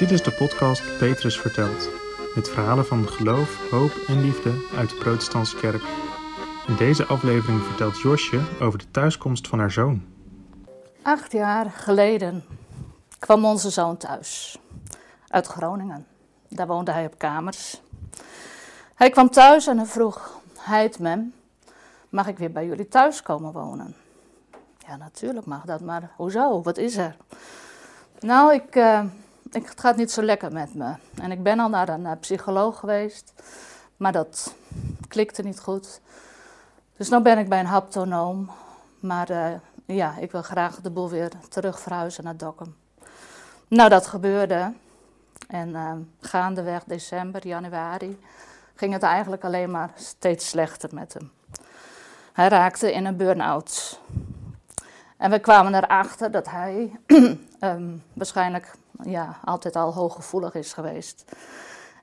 Dit is de podcast Petrus vertelt. Met verhalen van geloof, hoop en liefde uit de protestantse kerk. In deze aflevering vertelt Josje over de thuiskomst van haar zoon. Acht jaar geleden kwam onze zoon thuis. Uit Groningen. Daar woonde hij op kamers. Hij kwam thuis en hij vroeg: Heid mem, mag ik weer bij jullie thuis komen wonen? Ja, natuurlijk mag dat, maar hoezo? Wat is er? Nou, ik, uh, ik, het gaat niet zo lekker met me. En ik ben al naar een uh, psycholoog geweest, maar dat klikte niet goed. Dus nu ben ik bij een haptonoom. Maar uh, ja, ik wil graag de boel weer terug naar Dokkum. Nou, dat gebeurde. En gaandeweg december, januari ging het eigenlijk alleen maar steeds slechter met hem. Hij raakte in een burn-out. En we kwamen erachter dat hij um, waarschijnlijk ja, altijd al hooggevoelig is geweest.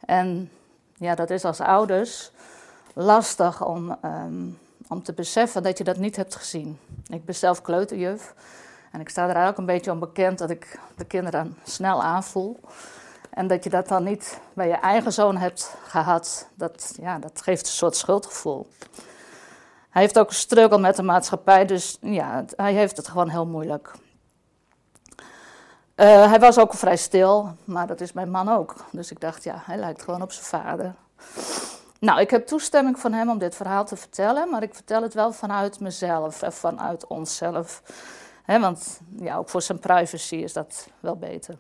En ja, dat is als ouders lastig om, um, om te beseffen dat je dat niet hebt gezien. Ik ben zelf kleuterjuf en ik sta er ook een beetje om bekend dat ik de kinderen snel aanvoel. En dat je dat dan niet bij je eigen zoon hebt gehad, dat, ja, dat geeft een soort schuldgevoel. Hij heeft ook een struggle met de maatschappij, dus ja, hij heeft het gewoon heel moeilijk. Uh, hij was ook vrij stil, maar dat is mijn man ook. Dus ik dacht, ja, hij lijkt gewoon op zijn vader. Nou, ik heb toestemming van hem om dit verhaal te vertellen, maar ik vertel het wel vanuit mezelf en vanuit onszelf. Want ja, ook voor zijn privacy is dat wel beter.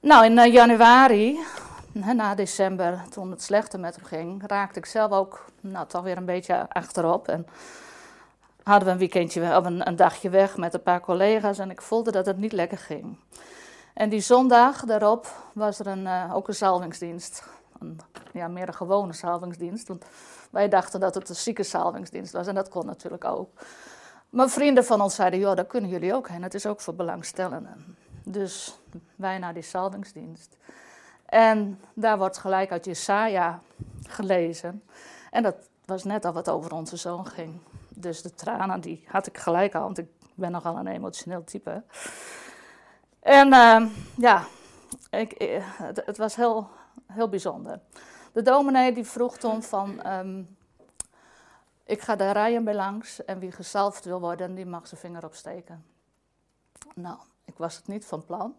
Nou, in uh, januari, na december, toen het slechter met hem ging, raakte ik zelf ook nou, toch weer een beetje achterop. En hadden we een weekendje of een, een dagje weg met een paar collega's en ik voelde dat het niet lekker ging. En die zondag daarop was er een, uh, ook een salvingsdienst. Een, ja, meer een gewone salvingsdienst. Want wij dachten dat het een zieke salvingsdienst was en dat kon natuurlijk ook. Maar vrienden van ons zeiden, joh, daar kunnen jullie ook heen. Het is ook voor belangstellenden. Dus wij naar die salvingsdienst. En daar wordt gelijk uit Jesaja gelezen. En dat was net al wat over onze zoon ging. Dus de tranen, die had ik gelijk al, want ik ben nogal een emotioneel type. En uh, ja, ik, eh, het, was heel, heel bijzonder. De dominee die vroeg toen van, um, ik ga de rijen bij langs en wie gezalfd wil worden, die mag zijn vinger opsteken. Nou, ik was het niet van plan.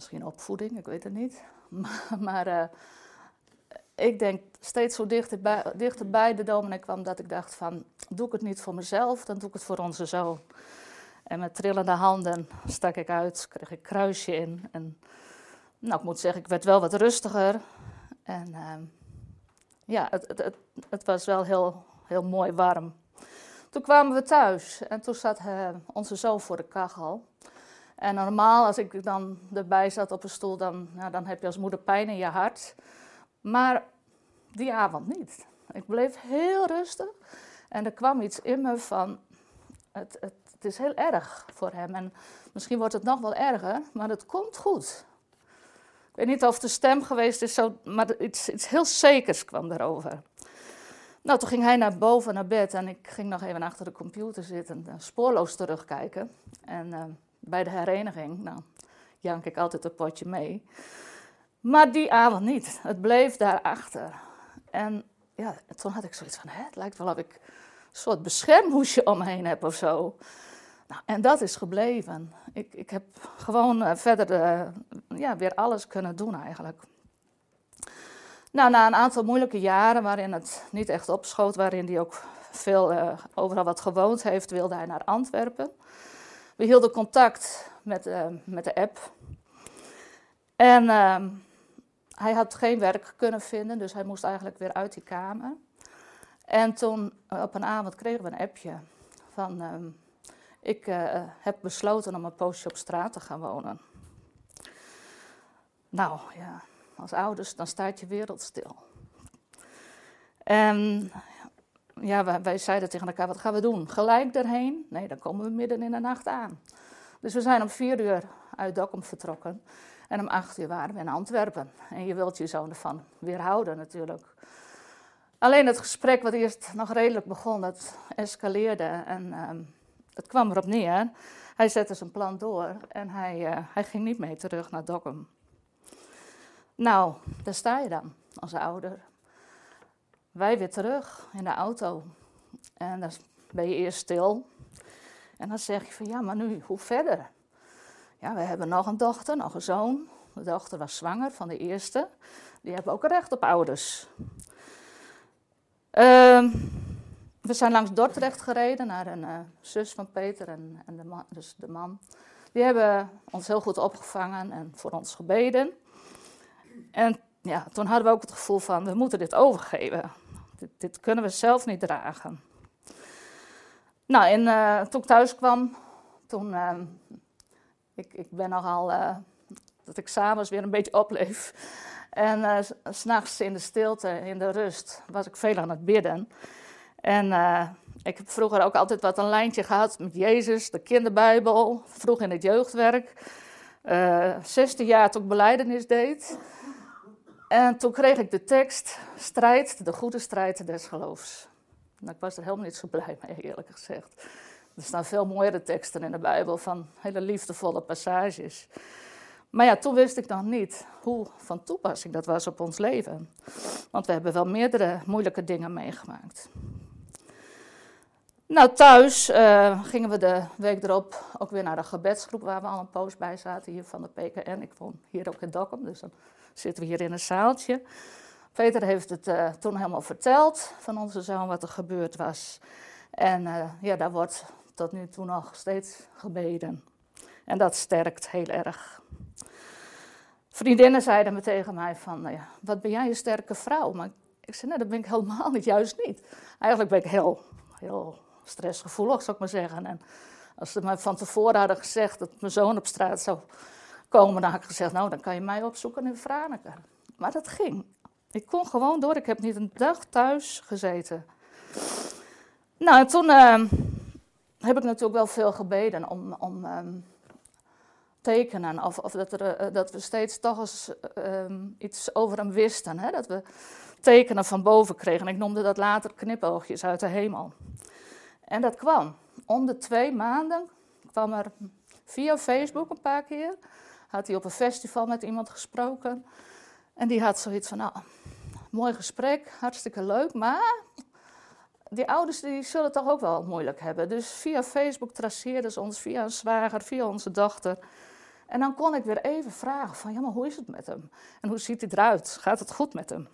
Misschien opvoeding, ik weet het niet. Maar, uh, ik denk steeds zo dichterbij, dichterbij de dominee kwam dat ik dacht van, doe ik het niet voor mezelf, dan doe ik het voor onze zoon. En met trillende handen stak ik uit, kreeg ik kruisje in. En nou, ik moet zeggen, ik werd wel wat rustiger. En uh, ja, het, het, het, was wel heel, heel mooi warm. Toen kwamen we thuis en toen zat uh, onze zoon voor de kachel. En normaal, als ik dan erbij zat op een stoel, dan, nou, dan heb je als moeder pijn in je hart. Maar die avond niet. Ik bleef heel rustig en er kwam iets in me van, het, het, is heel erg voor hem. En misschien wordt het nog wel erger, maar het komt goed. Ik weet niet of de stem geweest is, zo, maar iets, iets heel zekers kwam erover. Nou, toen ging hij naar boven, naar bed en ik ging nog even achter de computer zitten, spoorloos terugkijken. En uh, bij de hereniging, nou, jank ik altijd een potje mee. Maar die avond niet. Het bleef daarachter. En ja, toen had ik zoiets van, hè, het lijkt wel of ik een soort beschermhoesje om me heen heb of zo. Nou, en dat is gebleven. Ik, ik heb gewoon uh, verder uh, ja, weer alles kunnen doen eigenlijk. Nou, na een aantal moeilijke jaren waarin het niet echt opschoot, waarin hij ook veel uh, overal wat gewoond heeft, wilde hij naar Antwerpen. We hielden contact met, met de app. En ehm, hij had geen werk kunnen vinden, dus hij moest eigenlijk weer uit die kamer. En toen eh, op een avond kregen we een appje van... Uh, ik uh, heb besloten om een poosje op straat te gaan wonen. Nou ja, als ouders, dan staat je wereld stil. En ja, wij, zeiden tegen elkaar, wat gaan we doen? Gelijk erheen? Nee, dan komen we midden in de nacht aan. Dus we zijn om vier uur uit Dokkum vertrokken. En om acht uur waren we in Antwerpen. En je wilt je zoon ervan weerhouden natuurlijk. Alleen het gesprek wat eerst nog redelijk begon, dat escaleerde. En uh, het kwam erop neer. Hij zette zijn plan door en hij, uh, hij ging niet mee terug naar Dokkum. Nou, daar sta je dan als ouder. Wij weer terug in de auto. En dan ben je eerst stil. En dan zeg je van ja, maar nu, hoe verder? Ja, we hebben nog een dochter, nog een zoon. De dochter was zwanger van de eerste. Die hebben ook recht op ouders. Uh, we zijn langs Dordrecht gereden naar een uh, zus van Peter en, en de man, dus de man. Die hebben ons heel goed opgevangen en voor ons gebeden. En ja, toen hadden we ook het gevoel van, we moeten dit overgeven. Dit, kunnen we zelf niet dragen. Nou, en uh, toen ik thuis kwam, toen, uh, ik, ik ben nogal, uh, dat ik s'avonds weer een beetje opleef. En uh, s'nachts in de stilte, in de rust, was ik veel aan het bidden. En ik heb vroeger ook altijd wat een lijntje gehad met Jezus, de kinderbijbel, vroeg in het jeugdwerk. 16 jaar toen ik beleidenis deed. En toen kreeg ik de tekst, strijd, de goede strijd des geloofs. Nou, ik was er helemaal niet zo blij mee, eerlijk gezegd. Er staan veel mooiere teksten in de Bijbel van hele liefdevolle passages. Maar ja, toen wist ik nog niet hoe van toepassing dat was op ons leven. Want we hebben wel meerdere moeilijke dingen meegemaakt. Nou, thuis uh, gingen we de week erop ook weer naar de gebedsgroep waar we al een poos bij zaten, hier van de PKN. Ik woon hier ook in Dokkum, dus dan zitten we hier in een zaaltje. Peter heeft het uh, toen helemaal verteld van onze zoon wat er gebeurd was. En uh, ja, daar wordt tot nu toe nog steeds gebeden. En dat sterkt heel erg. Vriendinnen zeiden me tegen mij van, nou ja, wat ben jij een sterke vrouw? Maar ik zei, nee, dat ben ik helemaal niet, juist niet. Eigenlijk ben ik heel, heel stressgevoelig, zou ik maar zeggen. En als ze me van tevoren hadden gezegd dat mijn zoon op straat zou komen, dan had ik gezegd, nou, dan kan je mij opzoeken in Franeker. Maar dat ging. Ik kon gewoon door. Ik heb niet een dag thuis gezeten. Nou, en toen uh, heb ik natuurlijk wel veel gebeden om, om um, tekenen. Of, of dat, er, uh, dat, we steeds toch eens uh, iets over hem wisten. Hè? Dat we tekenen van boven kregen. Ik noemde dat later knipoogjes uit de hemel. En dat kwam. Om de twee maanden kwam er via Facebook een paar keer. Had hij op een festival met iemand gesproken. En die had zoiets van, nou, mooi gesprek, hartstikke leuk, maar die ouders die zullen het toch ook wel moeilijk hebben. Dus via Facebook traceerden ze ons, via een zwager, via onze dochter. En dan kon ik weer even vragen van, ja, maar hoe is het met hem? En hoe ziet hij eruit? Gaat het goed met hem?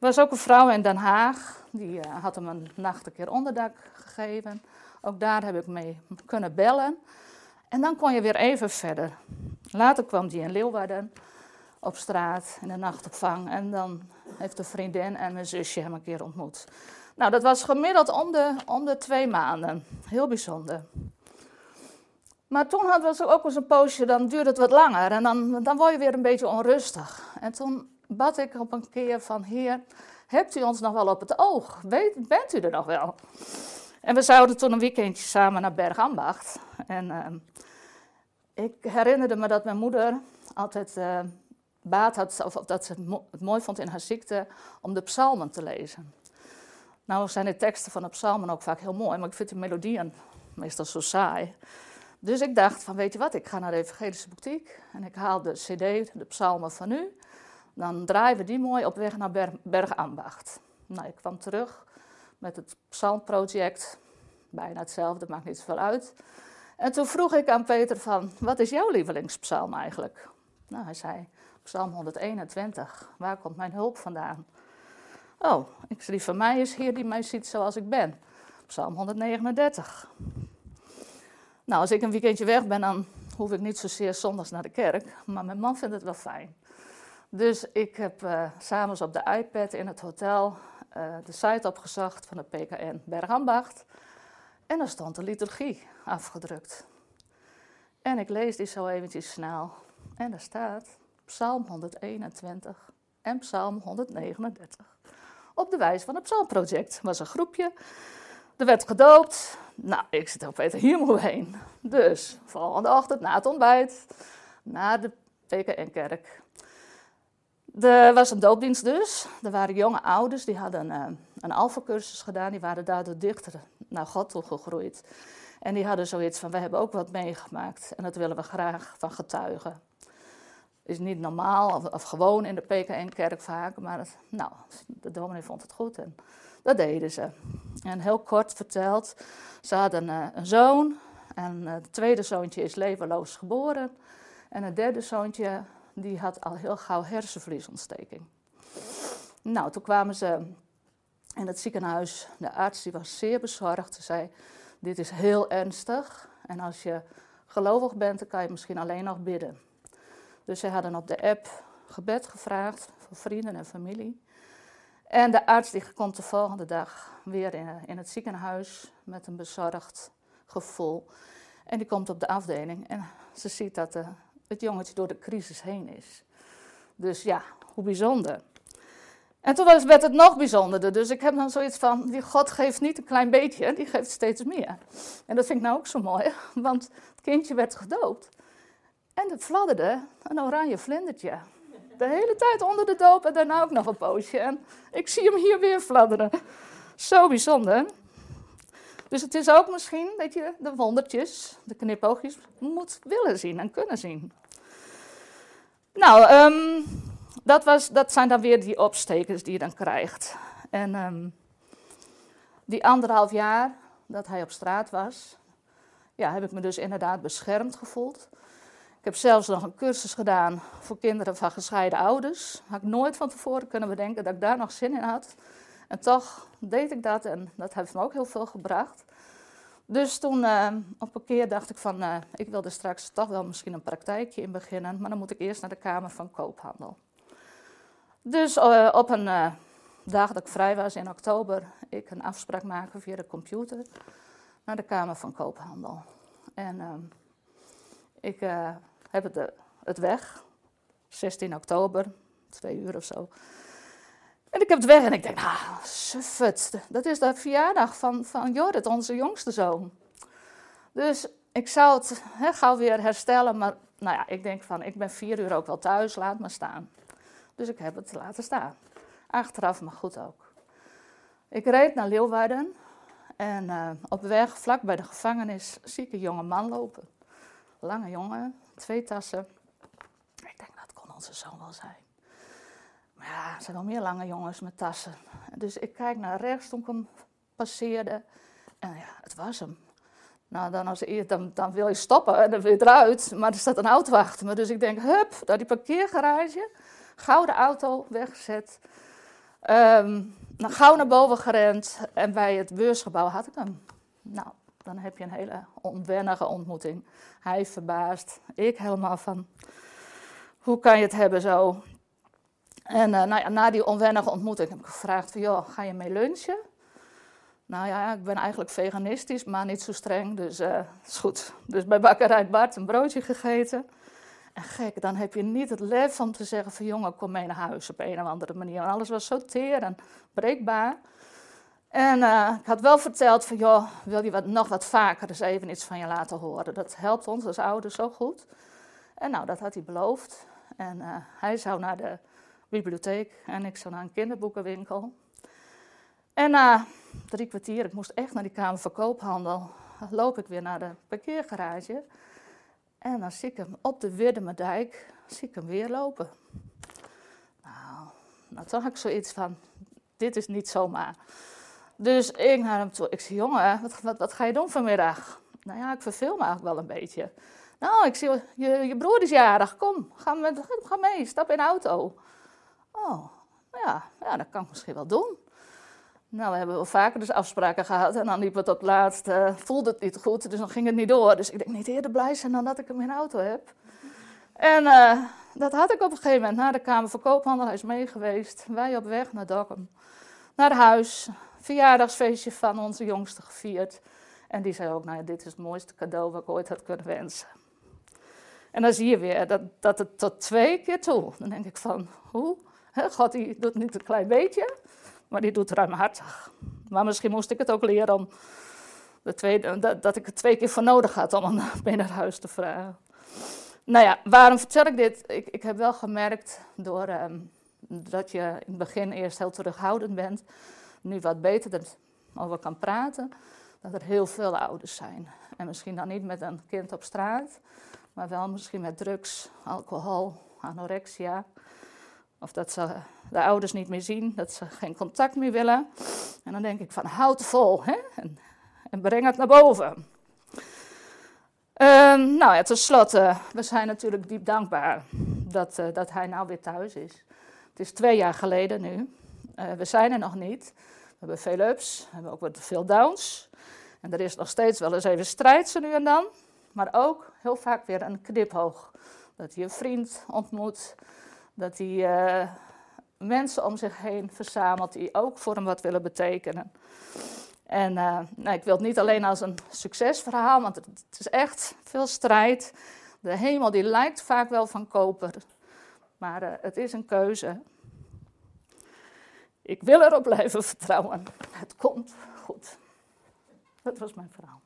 Was ook een vrouw in Den Haag, die uh, had hem een nacht een keer onderdak gegeven. Ook daar heb ik mee kunnen bellen. En dan kon je weer even verder. Later kwam die in Leeuwarden op straat in de nachtopvang. En dan heeft een vriendin en mijn zusje hem een keer ontmoet. Nou, dat was gemiddeld om de, om de twee maanden. Heel bijzonder. Maar toen hadden we ook eens een poosje, dan duurde het wat langer. En dan, dan word je weer een beetje onrustig. En toen bad ik op een keer van, heer, hebt u ons nog wel op het oog? Weet, bent u er nog wel? En we zouden toen een weekendje samen naar Bergambacht. En uh, ik herinnerde me dat mijn moeder altijd uh, baat had, of, dat ze het mooi vond in haar ziekte, om de psalmen te lezen. Nou zijn de teksten van de psalmen ook vaak heel mooi, maar ik vind de melodieën meestal zo saai. Dus ik dacht van, weet je wat, ik ga naar de Evangelische Boutique en ik haal de cd, de psalmen van nu. Dan draaien we die mooi op weg naar Ber Bergambacht. Nou, ik kwam terug met het psalmproject, bijna hetzelfde, maakt niet zoveel uit. En toen vroeg ik aan Peter van, wat is jouw lievelingspsalm eigenlijk? Nou, hij zei, Psalm 121. Waar komt mijn hulp vandaan? Oh, ik zei, van mij is Heer die mij ziet zoals ik ben. Psalm 139. Nou, als ik een weekendje weg ben, dan hoef ik niet zozeer zondags naar de kerk. Maar mijn man vindt het wel fijn. Dus ik heb uh, s'avonds op de iPad in het hotel uh, de site opgezocht van de PKN Bergambacht. En daar stond de liturgie afgedrukt. En ik lees die zo eventjes snel. En daar staat Psalm 121 en Psalm 139. Op de wijze van het Psalmproject. was een groepje. Er werd gedoopt. Nou, ik zit ook Peter, hier moet heen. Dus, volgende ochtend na het ontbijt, naar de PKN-kerk. Er was een doopdienst dus. Er waren jonge ouders, die hadden uh, een alfacursus gedaan. Die waren daardoor dichter naar God toe gegroeid. En die hadden zoiets van, we hebben ook wat meegemaakt. En dat willen we graag van getuigen. Is niet normaal of, gewoon in de PKN-kerk vaak. Maar nou, de dominee vond het goed en dat deden ze. En heel kort verteld, ze hadden uh, een zoon. En het tweede zoontje is levenloos geboren. En het derde zoontje die had al heel gauw hersenvliesontsteking. Nou, toen kwamen ze in het ziekenhuis. De arts die was zeer bezorgd. Ze zei, dit is heel ernstig. En als je gelovig bent, dan kan je misschien alleen nog bidden. Dus ze hadden op de app gebed gevraagd voor vrienden en familie. En de arts die komt de volgende dag weer in, in het ziekenhuis met een bezorgd gevoel. En die komt op de afdeling en ze ziet dat de het jongetje door de crisis heen is. Dus ja, hoe bijzonder. En toen werd het nog bijzonderder. Dus ik heb dan zoiets van, die God geeft niet een klein beetje, die geeft steeds meer. En dat vind ik nou ook zo mooi, want het kindje werd gedoopt. En het fladderde een oranje vlindertje. De hele tijd onder de doop en daarna ook nog een poosje. En ik zie hem hier weer fladderen. Zo bijzonder. Dus het is ook misschien dat je de wondertjes, de knipoogjes, moet willen zien en kunnen zien. Nou, um, dat, was, dat zijn dan weer die opstekers die je dan krijgt. En um, die anderhalf jaar dat hij op straat was, ja, heb ik me dus inderdaad beschermd gevoeld. Ik heb zelfs nog een cursus gedaan voor kinderen van gescheiden ouders. Had ik nooit van tevoren kunnen bedenken dat ik daar nog zin in had. En toch deed ik dat en dat heeft me ook heel veel gebracht. Dus toen uh, op een keer dacht ik van, uh, ik wil er straks toch wel misschien een praktijkje in beginnen, maar dan moet ik eerst naar de Kamer van Koophandel. Dus uh, op een dag dat ik vrij was in oktober, ik een afspraak maken via de computer naar de Kamer van Koophandel. En ik heb het, het weg, 16 oktober, twee uur of zo. En ik heb het weg en ik denk, ah, suffet. Dat is de verjaardag van, van Jorrit, onze jongste zoon. Dus ik zou het he, gauw weer herstellen, maar nou ja, ik denk van, ik ben vier uur ook wel thuis, laat me staan. Dus ik heb het laten staan. Achteraf, maar goed ook. Ik reed naar Leeuwarden en uh, op weg, vlak bij de gevangenis, zie ik een jonge man lopen. Lange jongen, twee tassen. Ik denk, dat kon onze zoon wel zijn. Ja, er zijn wel meer lange jongens met tassen. Dus ik kijk naar rechts toen ik hem passeerde. En ja, het was hem. Nou, dan, als, dan, dan wil je stoppen en dan wil je eruit. Maar er staat een auto achter me. Dus ik denk, hup, naar die parkeergarage. Gauw de auto weggezet. Um, gauw naar boven gerend. En bij het beursgebouw had ik hem. Nou, dan heb je een hele onwennige ontmoeting. Hij verbaasd. Ik helemaal van, hoe kan je het hebben zo? En uh, nou na die onwennige ontmoeting heb ik gevraagd van, joh, ga je mee lunchen? Nou ja, ik ben eigenlijk veganistisch, maar niet zo streng, dus uh, is goed. Dus bij bakkerij Bart een broodje gegeten. En gek, dan heb je niet het lef om te zeggen van, jongen, kom mee naar huis op een of andere manier. Alles was zo teer en breekbaar. En uh, ik had wel verteld van, joh, wil je wat, nog wat vaker eens even iets van je laten horen? Dat helpt ons als ouders zo goed. En nou, dat had hij beloofd. En hij zou naar de bibliotheek en ik zou naar een kinderboekenwinkel. En na drie kwartier, ik moest echt naar die Kamer van Koophandel, loop ik weer naar de parkeergarage. En dan zie ik hem op de Wirdemerdijk, zie ik hem weer lopen. Nou, nou toen had ik zoiets van, dit is niet zomaar. Dus ik naar hem toe, ik zei, jongen, wat, wat, wat ga je doen vanmiddag? Nou ja, ik verveel me eigenlijk wel een beetje. Nou, ik zie, je, je broer is jarig, kom, ga, met, ga mee, stap in de auto. Oh, ja, ja, dat kan ik misschien wel doen. Nou, we hebben wel vaker dus afspraken gehad en dan liep het op laatst, uh, voelde het niet goed, dus dan ging het niet door. Dus ik denk niet eerder blij zijn dan dat ik hem in auto heb. En uh, dat had ik op een gegeven moment na de Kamer van. Hij is mee geweest. Wij op weg naar Dokkum. Naar huis. Verjaardagsfeestje van onze jongste gevierd. En die zei ook, nou ja, dit is het mooiste cadeau wat ik ooit had kunnen wensen. En dan zie je weer dat, dat het tot twee keer toe. Dan denk ik van, hoe? God die doet niet een klein beetje, maar die doet ruimhartig. Maar misschien moest ik het ook leren om dat, ik het twee keer voor nodig had om hem mee naar huis te vragen. Nou ja, waarom vertel ik dit? Ik, ik heb wel gemerkt door um, dat je in het begin eerst heel terughoudend bent, nu wat beter erover kan praten, dat er heel veel ouders zijn. En misschien dan niet met een kind op straat, maar wel misschien met drugs, alcohol, anorexia. Of dat ze de ouders niet meer zien, dat ze geen contact meer willen. En dan denk ik van houd vol hè? En, en breng het naar boven. Um, nou ja, tenslotte, we zijn natuurlijk diep dankbaar dat, uh, dat hij nou weer thuis is. Het is twee jaar geleden nu. Uh, we zijn er nog niet. We hebben veel ups, we hebben ook wat veel downs. En er is nog steeds wel eens even strijd zo nu en dan. Maar ook heel vaak weer een kniphoog. Dat hij een vriend ontmoet. Dat hij uh, mensen om zich heen verzamelt die ook voor hem wat willen betekenen. En uh, nou, ik wil het niet alleen als een succesverhaal, want het, is echt veel strijd. De hemel die lijkt vaak wel van koper, maar uh, het is een keuze. Ik wil erop blijven vertrouwen. Het komt goed. Dat was mijn verhaal.